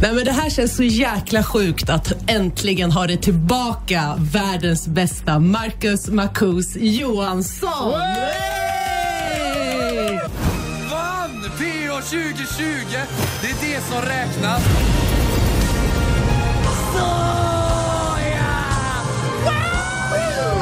Nej, men det här känns så jäkla sjukt att äntligen ha det tillbaka världens bästa Marcus Marcus Johansson. Vann PH 2020! Det är det som räknas.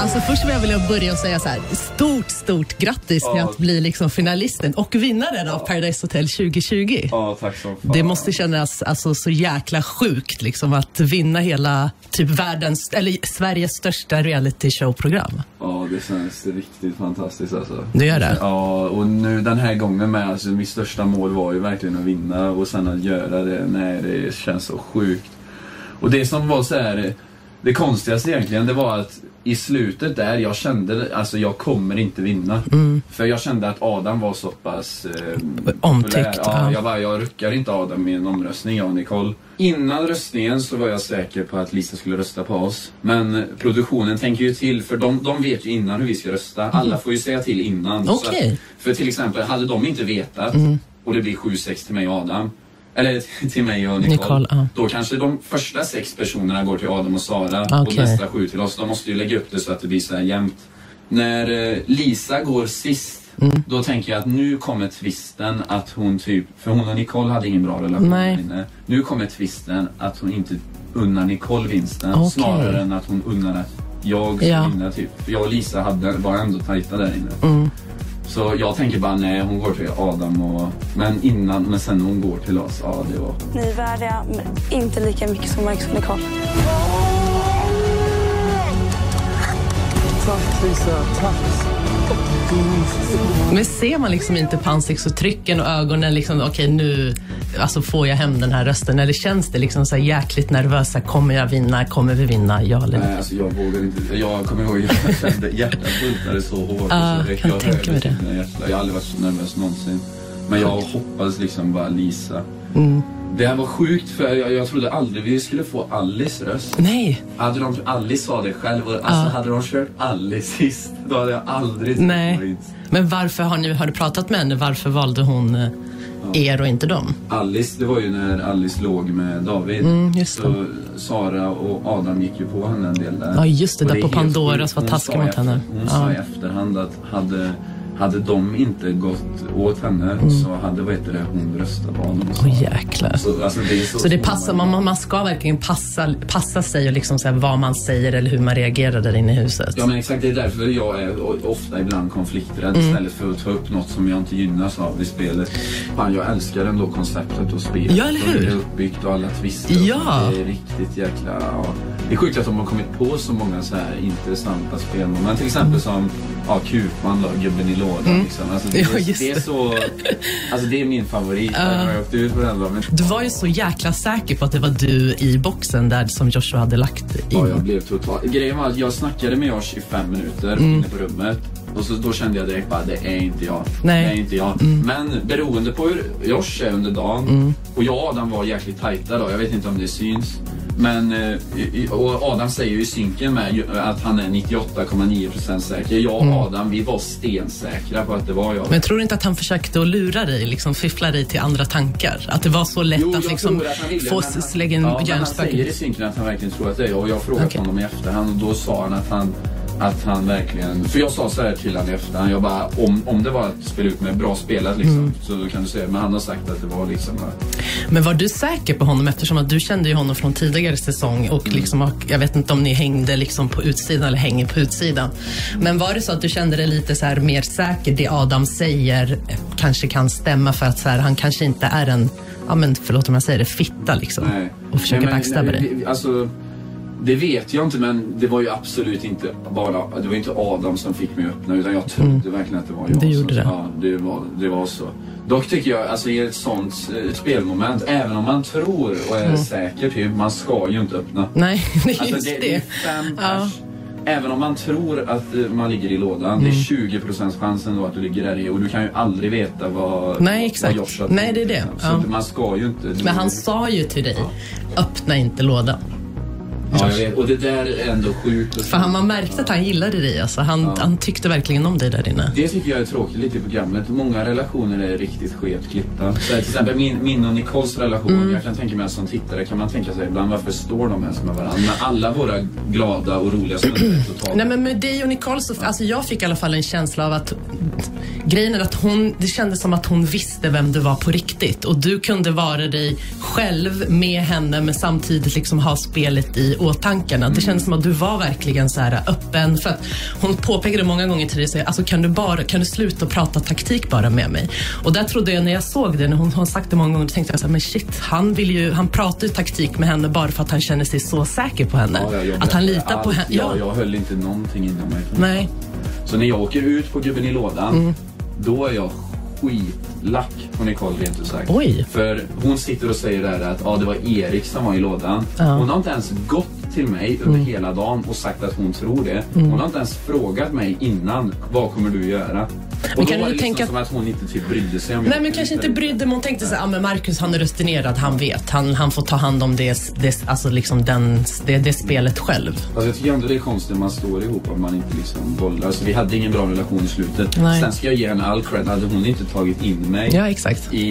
Alltså först vill jag börja och säga så här, stort, stort grattis till att bli liksom finalisten och vinnaren av Paradise Hotel 2020. Ja, tack som fan. Det måste kännas alltså, så jäkla sjukt liksom, att vinna hela typ världens, eller Sveriges största reality show-program. Ja, det känns riktigt fantastiskt alltså. Det gör det? Ja, och nu den här gången med, alltså mitt största mål var ju verkligen att vinna och sen att göra det, nej det känns så sjukt. Och det som var så här, det konstigaste egentligen, det var att i slutet där, jag kände, alltså jag kommer inte vinna. För jag kände att Adam var så pass eh, Omtyckt, ja. Ja, jag bara, jag ruckar inte Adam i en omröstning, jag och Nicole. Innan röstningen så var jag säker på att Lisa skulle rösta på oss. Men produktionen tänker ju till, för de, de vet ju innan hur vi ska rösta. Alla får ju säga till innan. Mm. att- för till exempel, hade de inte vetat och det blir 7-6 till mig och Adam. Eller till mig och Nicole. Nicole, ja. Då kanske de första sex personerna går till Adam och Sara och Okej. nästa sju till oss. De måste ju lägga upp det så att det blir så här jämnt. När eh, Lisa går sist, Mm. då tänker jag att nu kommer twisten att hon typ, för hon och Nicole hade ingen bra relation Nej. inne. Nu kommer twisten att hon inte unnar Nicole vinsten Okej. snarare än att hon unnar att jag ska Ja. vinna typ. För jag och Lisa hade, var ändå tajta där inne. Mm. Så jag tänker bara nej, hon går till Adam och... Men innan, men sen när hon går till oss, ja det var... Ni är värdiga, men inte lika mycket som Marcus och Nicole. Men ser man liksom inte på ansiktsuttrycken och ögonen liksom, okej nu alltså får jag hem den här rösten? Eller känns det liksom så här jäkligt nervösa? Kommer jag vinna? Kommer vi vinna? Ja eller nej? Nej, alltså jag vågar inte. Jag kommer ihåg jag kände hjärtat bultade så hårt. Ja, och så kan jag tänka mig det. Jag har aldrig varit så nervös någonsin. Men jag hoppades liksom bara Lisa. Mm. Det här var sjukt för jag, jag trodde aldrig vi skulle få Alice röst. Nej, Hade de, Alice sa det själv och alltså Ja. hade de kört Alice sist då hade jag aldrig nej. Men varför har ni har du pratat med henne? Varför valde hon eh, er och inte dem? Alice, det var ju när Alice låg med David. Mm, just det. så Sara och Adam gick ju på henne en del där. Ja, just det, Och där är på Pandoras var Hon taskig sa i mot henne. Hon Ja. sa i efterhand att hade, hade de inte gått åt henne så hade vad heter det, hon röstat på honom. Mm. Åh jäklar. Så, alltså, det så, Så det passar, man, man ska verkligen passa, passa sig och liksom så här vad man säger eller hur man reagerar där inne i huset. Ja men exakt, det är därför jag är ofta ibland konflikträdd Mm. istället för att ta upp något som jag inte gynnas av i spelet. Fan, jag älskar ändå konceptet och spelet. Ja, eller hur det är uppbyggt och alla twister. Ja. Det är riktigt jäkla... Ja. Det är sjukt att de har kommit på så många så här intressanta spelmoment. Till exempel som ja, Kupman då, gubben i lådan. Liksom. Alltså, det, Mm. Ja, är, just det är det. så... Alltså det är min favorit. Jag har åkt ut på den då, men Du var ju så jäkla säker på att det var du i boxen där som Joshua hade lagt Ja, jag in. blev totalt... Grejen var att jag snackade med Josh i fem minuter Mm. inne på rummet. Och så, då kände jag direkt bara, det är inte jag. Nej. Mm. Det är inte jag. Men beroende på hur Josh är under dagen. Och jag och Adam var jäkligt tajta då. Jag vet inte om det syns. Men, eh, och Adam säger ju i synken med att han är 98,9% säker. Jag och Adam, vi var stensäkra på att det var jag. Men tror du inte att han försökte att lura dig, liksom fiffla dig till andra tankar? Att det var så lätt Jo, att liksom att ville, få in ja, men Han hjärnspöken? säger i synken att han verkligen tror att det är jag. Och jag har frågat Okej. honom i efterhand och då sa han att han att han verkligen, för jag sa så här till honom i efterhand, jag bara om, om det var att spela ut med bra spelat liksom, Mm. så kan du säga, men han har sagt att det var liksom Men var du säker på honom eftersom att du kände ju honom från tidigare säsong och Mm. liksom, jag vet inte om ni hängde liksom på utsidan eller hänger på utsidan. Men var det så att du kände dig lite så här mer säker, det Adam säger eh, kanske kan stämma för att så här, han kanske inte är en, ja men förlåt om jag säger det, fitta liksom. nej. Och försöker backstabba dig. Alltså, det vet jag inte men det var ju absolut inte bara, det var inte Adam som fick mig att öppna utan jag trodde verkligen att det var jag. Mm. Det gjorde så, det. Ja, det var, det var så. Dock tycker jag, alltså i ett sånt eh, spelmoment, även om man tror och är säker typ, man ska ju inte öppna. Nej, det är Alltså just det, det. är fem Ja. pers. Även om man tror att eh, man ligger i lådan, det är Mm. 20% chansen då att du ligger där i och du kan ju aldrig veta vad, Nej, exakt. vad Joshua Nej, det är det. Så Ja. man ska ju inte... Men han sa ju till dig, öppna inte lådan. Ja, jag vet. Och det där är ändå sjukt. För han, man märkte att han gillade dig. Alltså. Han, Ja. han tyckte verkligen om dig där inne. Det tycker jag är tråkigt lite i programmet. Många relationer är riktigt skevt klippta. Så till exempel min, min och Nicoles relation. Mm. Jag kan tänka mig att som tittare kan man tänka sig ibland varför står de ens med varandra? Men alla våra glada och roliga stunder totalt. Nej men med dig och Nicole så, alltså jag fick i alla fall en känsla av att grejen är att hon, det kändes som att hon visste vem du var på riktigt och du kunde vara dig själv med henne men samtidigt liksom ha spelet i åtankarna. Det kändes som att du var verkligen så här öppen för att hon påpekade många gånger till dig så här, alltså kan du bara, kan du sluta prata taktik bara med mig? Och där trodde jag när jag såg det, när hon har sagt det många gånger, tänkte jag så här, men shit, han vill ju, han pratar ju taktik med henne bara för att han känner sig så säker på henne. Ja, ja, jag att han litar på allt. henne. Ja, jag höll inte någonting inom mig. Nej. Så när jag åker ut på Gubben i lådan, Mm. Då är jag skitlack på Nicole rent ut sagt. Oj. För hon sitter och säger där att ja, det var Erik som var i lådan. Ja. Hon har inte ens gått till mig under Mm. hela dagen och sagt att hon tror det. Hon har inte ens frågat mig innan, vad kommer du göra? Och Men då kan du liksom tänka- som att hon inte typ brydde sig om Nej men kanske inte brydde men hon tänkte så här, ja men Marcus han är rutinerad, han vet. Han, han får ta hand om det, det, alltså liksom den, det, det spelet själv. Alltså jag tycker ändå det är konstigt när man står ihop om man inte liksom bollar. Så vi hade ingen bra relation i slutet. Nej. Sen ska jag ge henne all cred. Hade hon inte tagit in mig Ja exakt. i,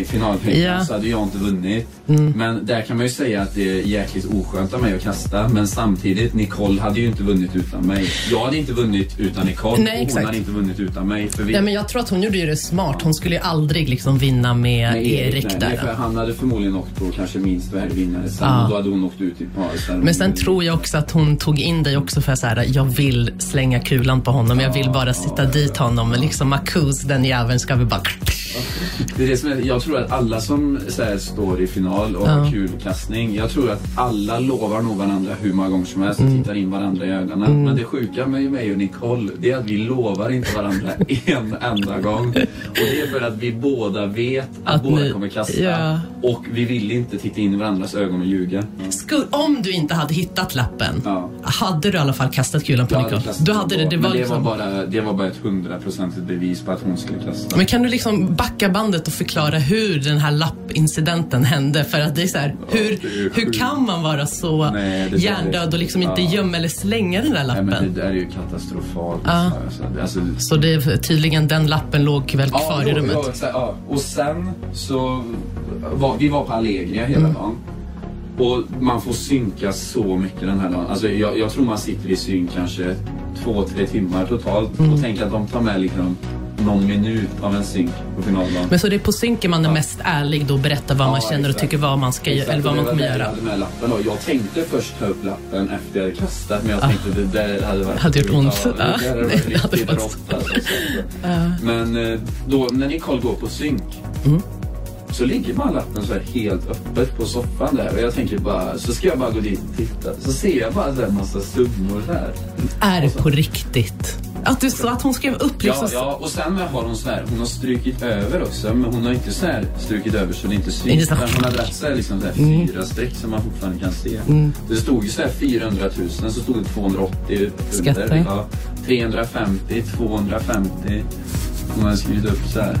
i finalpengarna Ja. Så hade jag inte vunnit. Men där kan man ju säga att det är jäkligt oskönt av mig att kasta. Men samtidigt, Nicole hade ju inte vunnit utan mig. Jag hade inte vunnit utan Nicole Nej, och hon exakt. hade inte vunnit utan mig. För vi, Ja, men jag tror att hon gjorde ju det smart. Hon skulle ju aldrig liksom vinna med, med Erik, nej, där. nej, för han hade förmodligen åkt på kanske minst värdevinnare sen. Ja. Då hade hon åkt ut i där. Men sen tror jag också att hon tog in dig också för att så här, jag vill slänga kulan på honom. Jag vill bara sitta dit honom. Men liksom Marcus, den jäveln ska vi bara... Det är det som är, jag tror att alla som så här, står i final och har kul kastning. Jag tror att alla lovar nog varandra hur många gånger som helst och Mm. tittar in varandra i ögonen. Men det sjuka med mig och Nicole, det är att vi lovar inte varandra en enda gång. Och det är för att vi båda vet att, Att båda ni- kommer kasta. ja. Och vi vill inte titta in i varandras ögon och ljuga. Skulle, om du inte hade hittat lappen, Ja. hade du i alla fall kastat kulan på Jag hade Nicole? kastat Du hade det, det var det, liksom... var bara, det var bara ett hundraprocentigt bevis på att hon skulle kasta. Men kan du liksom backa bandet och förklara hur den här lappincidenten hände? För att det är så här, hur, hur kan man vara så Nej, hjärndöd och liksom inte Ja. gömma eller slänga den där Nej, men lappen? det där är ju katastrofalt. Ja. Alltså, det- alltså, Så det är tydligen den lappen låg väl kvar i jo, rummet? Ja, ja. Och sen så var vi var på Allegria hela Mm. dagen. Och man får synka så mycket den här dagen. Alltså jag, jag tror man sitter i synk kanske två, tre timmar totalt. Mm. Och tänk att de tar med liksom någon minut av en synk på finaldagen. Men så det är på synken man är mest ärlig då och berättar vad man Ja, känner och exakt. tycker vad man ska göra, eller vad och man kommer göra. Med lappen då. jag tänkte först ta upp lappen efter jag hade kastat men jag tänkte det där hade varit Ah. Hade gjort ont. Ja, Ja. det hade Nej, varit hade riktigt rått alltså. Men eh, då när Nicole går på synk Mm. så ligger man lappen så här helt öppet på soffan där och jag tänker bara, så ska jag bara gå dit och titta. Så ser jag bara här massa summor där. Är det på riktigt? Att du att hon skrev upp liksom... Ja, ja, och sen har hon så här, hon har strukit över också, men hon har inte så här strukit över så det inte syns. Inte så- Utan hon har dragit så här, liksom så här fyra streck som man fortfarande kan se. Det stod ju så här 400 000, så stod det 280 Skatter. under. Ja, 350, 250. Hon har skrivit upp så här.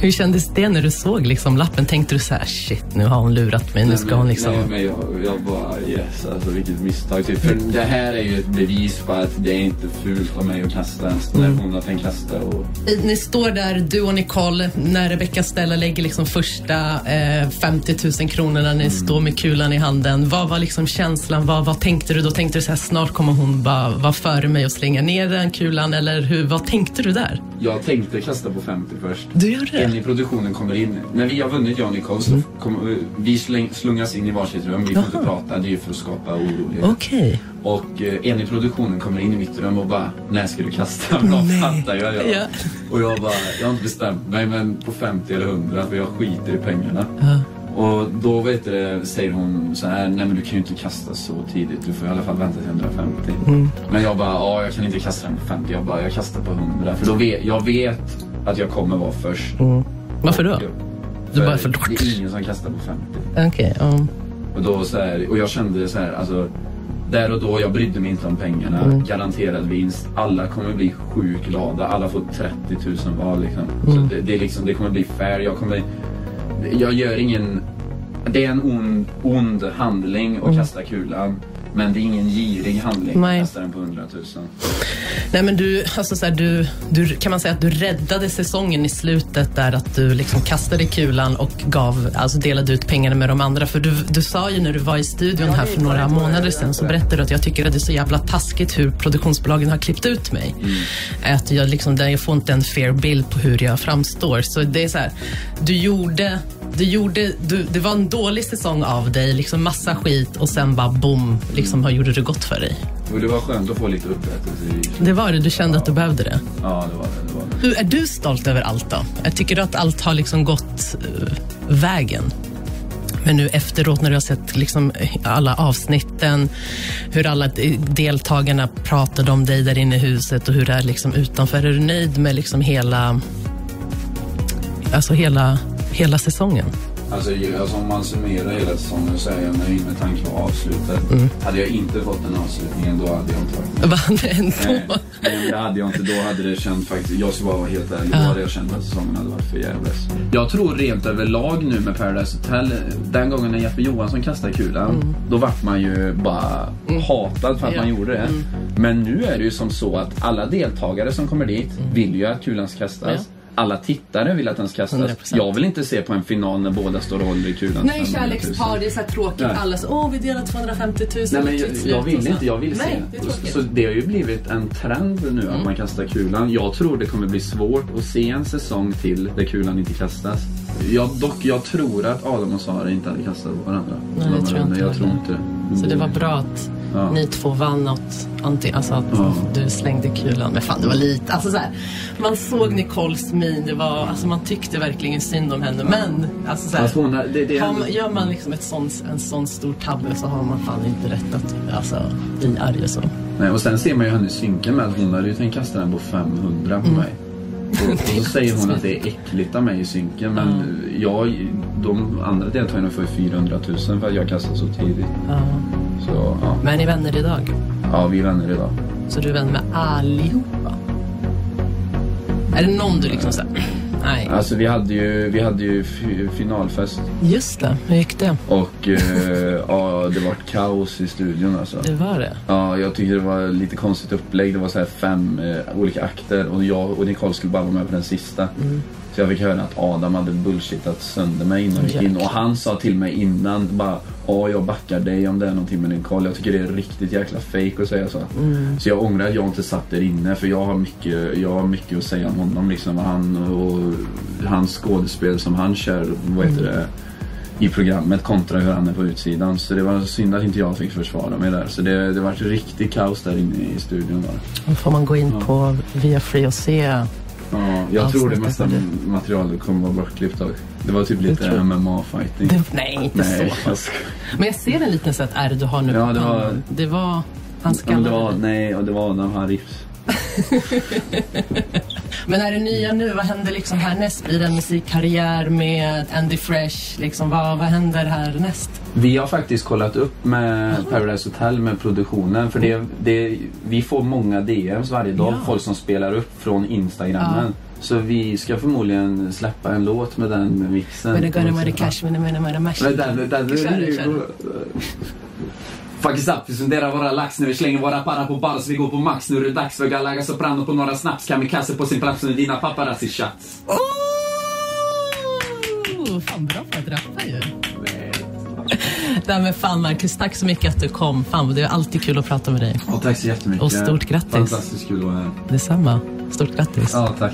Hur kändes det när du såg liksom lappen? Tänkte du så här, shit, nu har hon lurat mig, nu ska hon liksom... Nej, men jag, jag bara yes, alltså vilket misstag. Typ. För det här är ju ett bevis på att det är inte fult av mig att kasta ens när hon har tänkt kasta. Och, Ni står där, du och Nicole, när Rebecca Stella lägger liksom första eh, 50 000 kronorna. Ni står med kulan i handen. Vad var liksom känslan? Vad, vad tänkte du då? Tänkte du så här, snart kommer hon bara vara före mig och slänga ner den kulan? Eller hur, vad tänkte du där? jag tänkte kasta på 50 först. Du gör En det? i produktionen kommer in. När vi har vunnit och Nicole så kommer vi slungas in i varsitt rum. Vi får inte Jaha. prata, det är ju för att skapa orolighet. Okej. Och eh, en i produktionen kommer in i mitt rum och bara, när ska du kasta? De fattar ju jag... Ja. Och jag bara, jag har inte bestämt mig men på 50 eller 100 för jag skiter i pengarna. Ja. Och då vet du, säger hon så här, nej men du kan ju inte kasta så tidigt, du får i alla fall vänta till 150. Mm. Men jag bara, ja jag kan inte kasta den på 50, jag bara, jag kastar på 100. För då vet, jag vet att jag kommer vara först. Varför då? Du bara för- Det är ingen som kastar på 50. Okej. ja. Och, då så här, och jag kände så här, alltså där och då, jag brydde mig inte om pengarna. Mm. Garanterad vinst. Alla kommer bli sjukt glada. Alla får 30 000 var liksom. Mm. Så det, det, är liksom, det kommer bli fair. Jag kommer... Jag gör ingen... Det är en ond, ond handling Mm. att kasta kulan. Men det är ingen girig handling Nej. att kasta den på 100 000. Nej men du, alltså så här, du, du, kan man säga att du räddade säsongen i slutet där att du liksom kastade kulan och gav, alltså delade ut pengarna med de andra. För du, du sa ju när du var i studion här för några månader sedan så berättade du att jag tycker att det är så jävla taskigt hur produktionsbolagen har klippt ut mig. Att jag liksom, jag får inte en fair bild på hur jag framstår. Så det är så här, du gjorde du gjorde, du, det var en dålig säsong av dig, liksom massa skit och sen bara boom, liksom gjorde det gott för dig. Och det var skönt att få lite upprättelse. Det var det, du kände att du behövde det. Ja, det var det. det, var det. Hur, är du stolt över allt då? Jag tycker du att allt har liksom gått eh, vägen? Men nu efteråt när du har sett liksom alla avsnitten, hur alla de- deltagarna pratade om dig där inne i huset och hur det är liksom utanför. Är du nöjd med liksom hela, alltså hela, hela säsongen? Alltså, alltså om man summerar hela säsongen så är jag nöjd med tanke på avslutet. Mm. Hade jag inte fått den avslutningen då hade jag inte varit nöjd. Vad ändå? Nej, nej, det hade jag inte. Då hade det känt faktiskt, jag ska bara vara helt ärlig, då hade jag känt att säsongen hade varit för jävligt. Jag tror rent överlag nu med Paradise Hotel, den gången när Jeppe Johansson kastade kulan, då vart man ju bara hatad för att Ja. man gjorde det. Men nu är det ju som så att alla deltagare som kommer dit vill ju att kulan ska kastas. Ja. Alla tittare vill att den ska kastas. 100%. Jag vill inte se på en final när båda står och håller i kulan. Nej, 500 000. kärlekspar, det är så tråkigt. Nej. Alla så, åh, vi delar 250 000. Nej, men jag, jag vill inte, jag vill se. Nej, det är tråkigt. Mm. så det har ju blivit en trend nu att man kastar kulan. Jag tror det kommer bli svårt att se en säsong till där kulan inte kastas. Jag, dock, jag tror att Adam och Sara inte hade kastat på varandra. Nej, De det tror jag inte jag tror inte det. Så det var bra att Ja. ni två vann något, anti, alltså att Ja. du slängde kulan. Men fan, det var lite, alltså så här, man såg Nicoles min, det var, alltså man tyckte verkligen synd om henne. Men, alltså så här, Fast hon, det, det man, gör man liksom ett sån, en sån stor tabbe så har man fan inte rätt att alltså, bli arg och så. nej, och sen ser man ju henne i synken med att hon hade ju tänkt kasta den på 500 Mm. på mig. Och, och så säger hon att det är äckligt av mig i synken. Men jag, de andra deltagarna får ju 400 000 för att jag kastar så tidigt. Ja. Så ja, Men är ni vänner idag? ja vi är vänner idag. Så du är vän med allihopa? Är det någon du liksom såhär, nej. Alltså vi hade ju, vi hade ju fi- finalfest Just det, hur gick det? och eh, ja, det var kaos i studion alltså. Det var det? Ja, jag tyckte det var lite konstigt upplägg. Det var så här fem eh, olika akter och jag och Nicole skulle bara vara med på den sista. Så jag fick höra att Adam hade bullshittat sönder mig innan vi gick in. Och han sa till mig innan bara Ja, jag backar dig om det är någonting med Nicole. Jag tycker det är riktigt jäkla fake att säga så. Så jag ångrar att jag inte satt där inne för jag har mycket, jag har mycket att säga om honom. Liksom. Han och hans skådespel som han kör, vad heter det? i programmet kontra hur han är på utsidan. Så det var synd att inte jag fick försvara mig där. Så det, det var riktigt kaos där inne i studion. Då får man gå in på via Free och se. Ja, jag tror det mesta det. materialet kommer vara bortklippt dock. Det var typ lite. MMA-fighting. Nej, inte Nej, så. jag skojar. Men jag ser en liten sån ärr du har nu Ja, det var-. Det var... Han Ja, men det var, skallade. nej, och det var Adam Harifs. Men är det nya nu? Vad händer liksom härnäst? Blir det en musikkarriär med Andy Fresh? Liksom, vad, vad händer härnäst? Vi har faktiskt kollat upp med Paradise Hotel med produktionen. För det, det, vi får många DMs varje dag. Ja. Folk som spelar upp från Instagrammen. Så vi ska förmodligen släppa en låt med den mixen. The gunna, with the cash. Men där, där, där, Kör det, kör det. Fuck is up, vi spenderar våra lax när vi slänger våra para på bar så vi går på max. Nu är det dags för Galaga Soprano på några snaps. Kamikaze på sin plats med dina paparazzi shots. Oh, fan bra på att rappa ju. Nej men fan Marcus, tack så mycket att du kom. Fan, det är alltid kul att prata med dig. Och tack så jättemycket. Och stort grattis. Fantastiskt kul att vara här. Detsamma. Stort grattis. Ja, tack.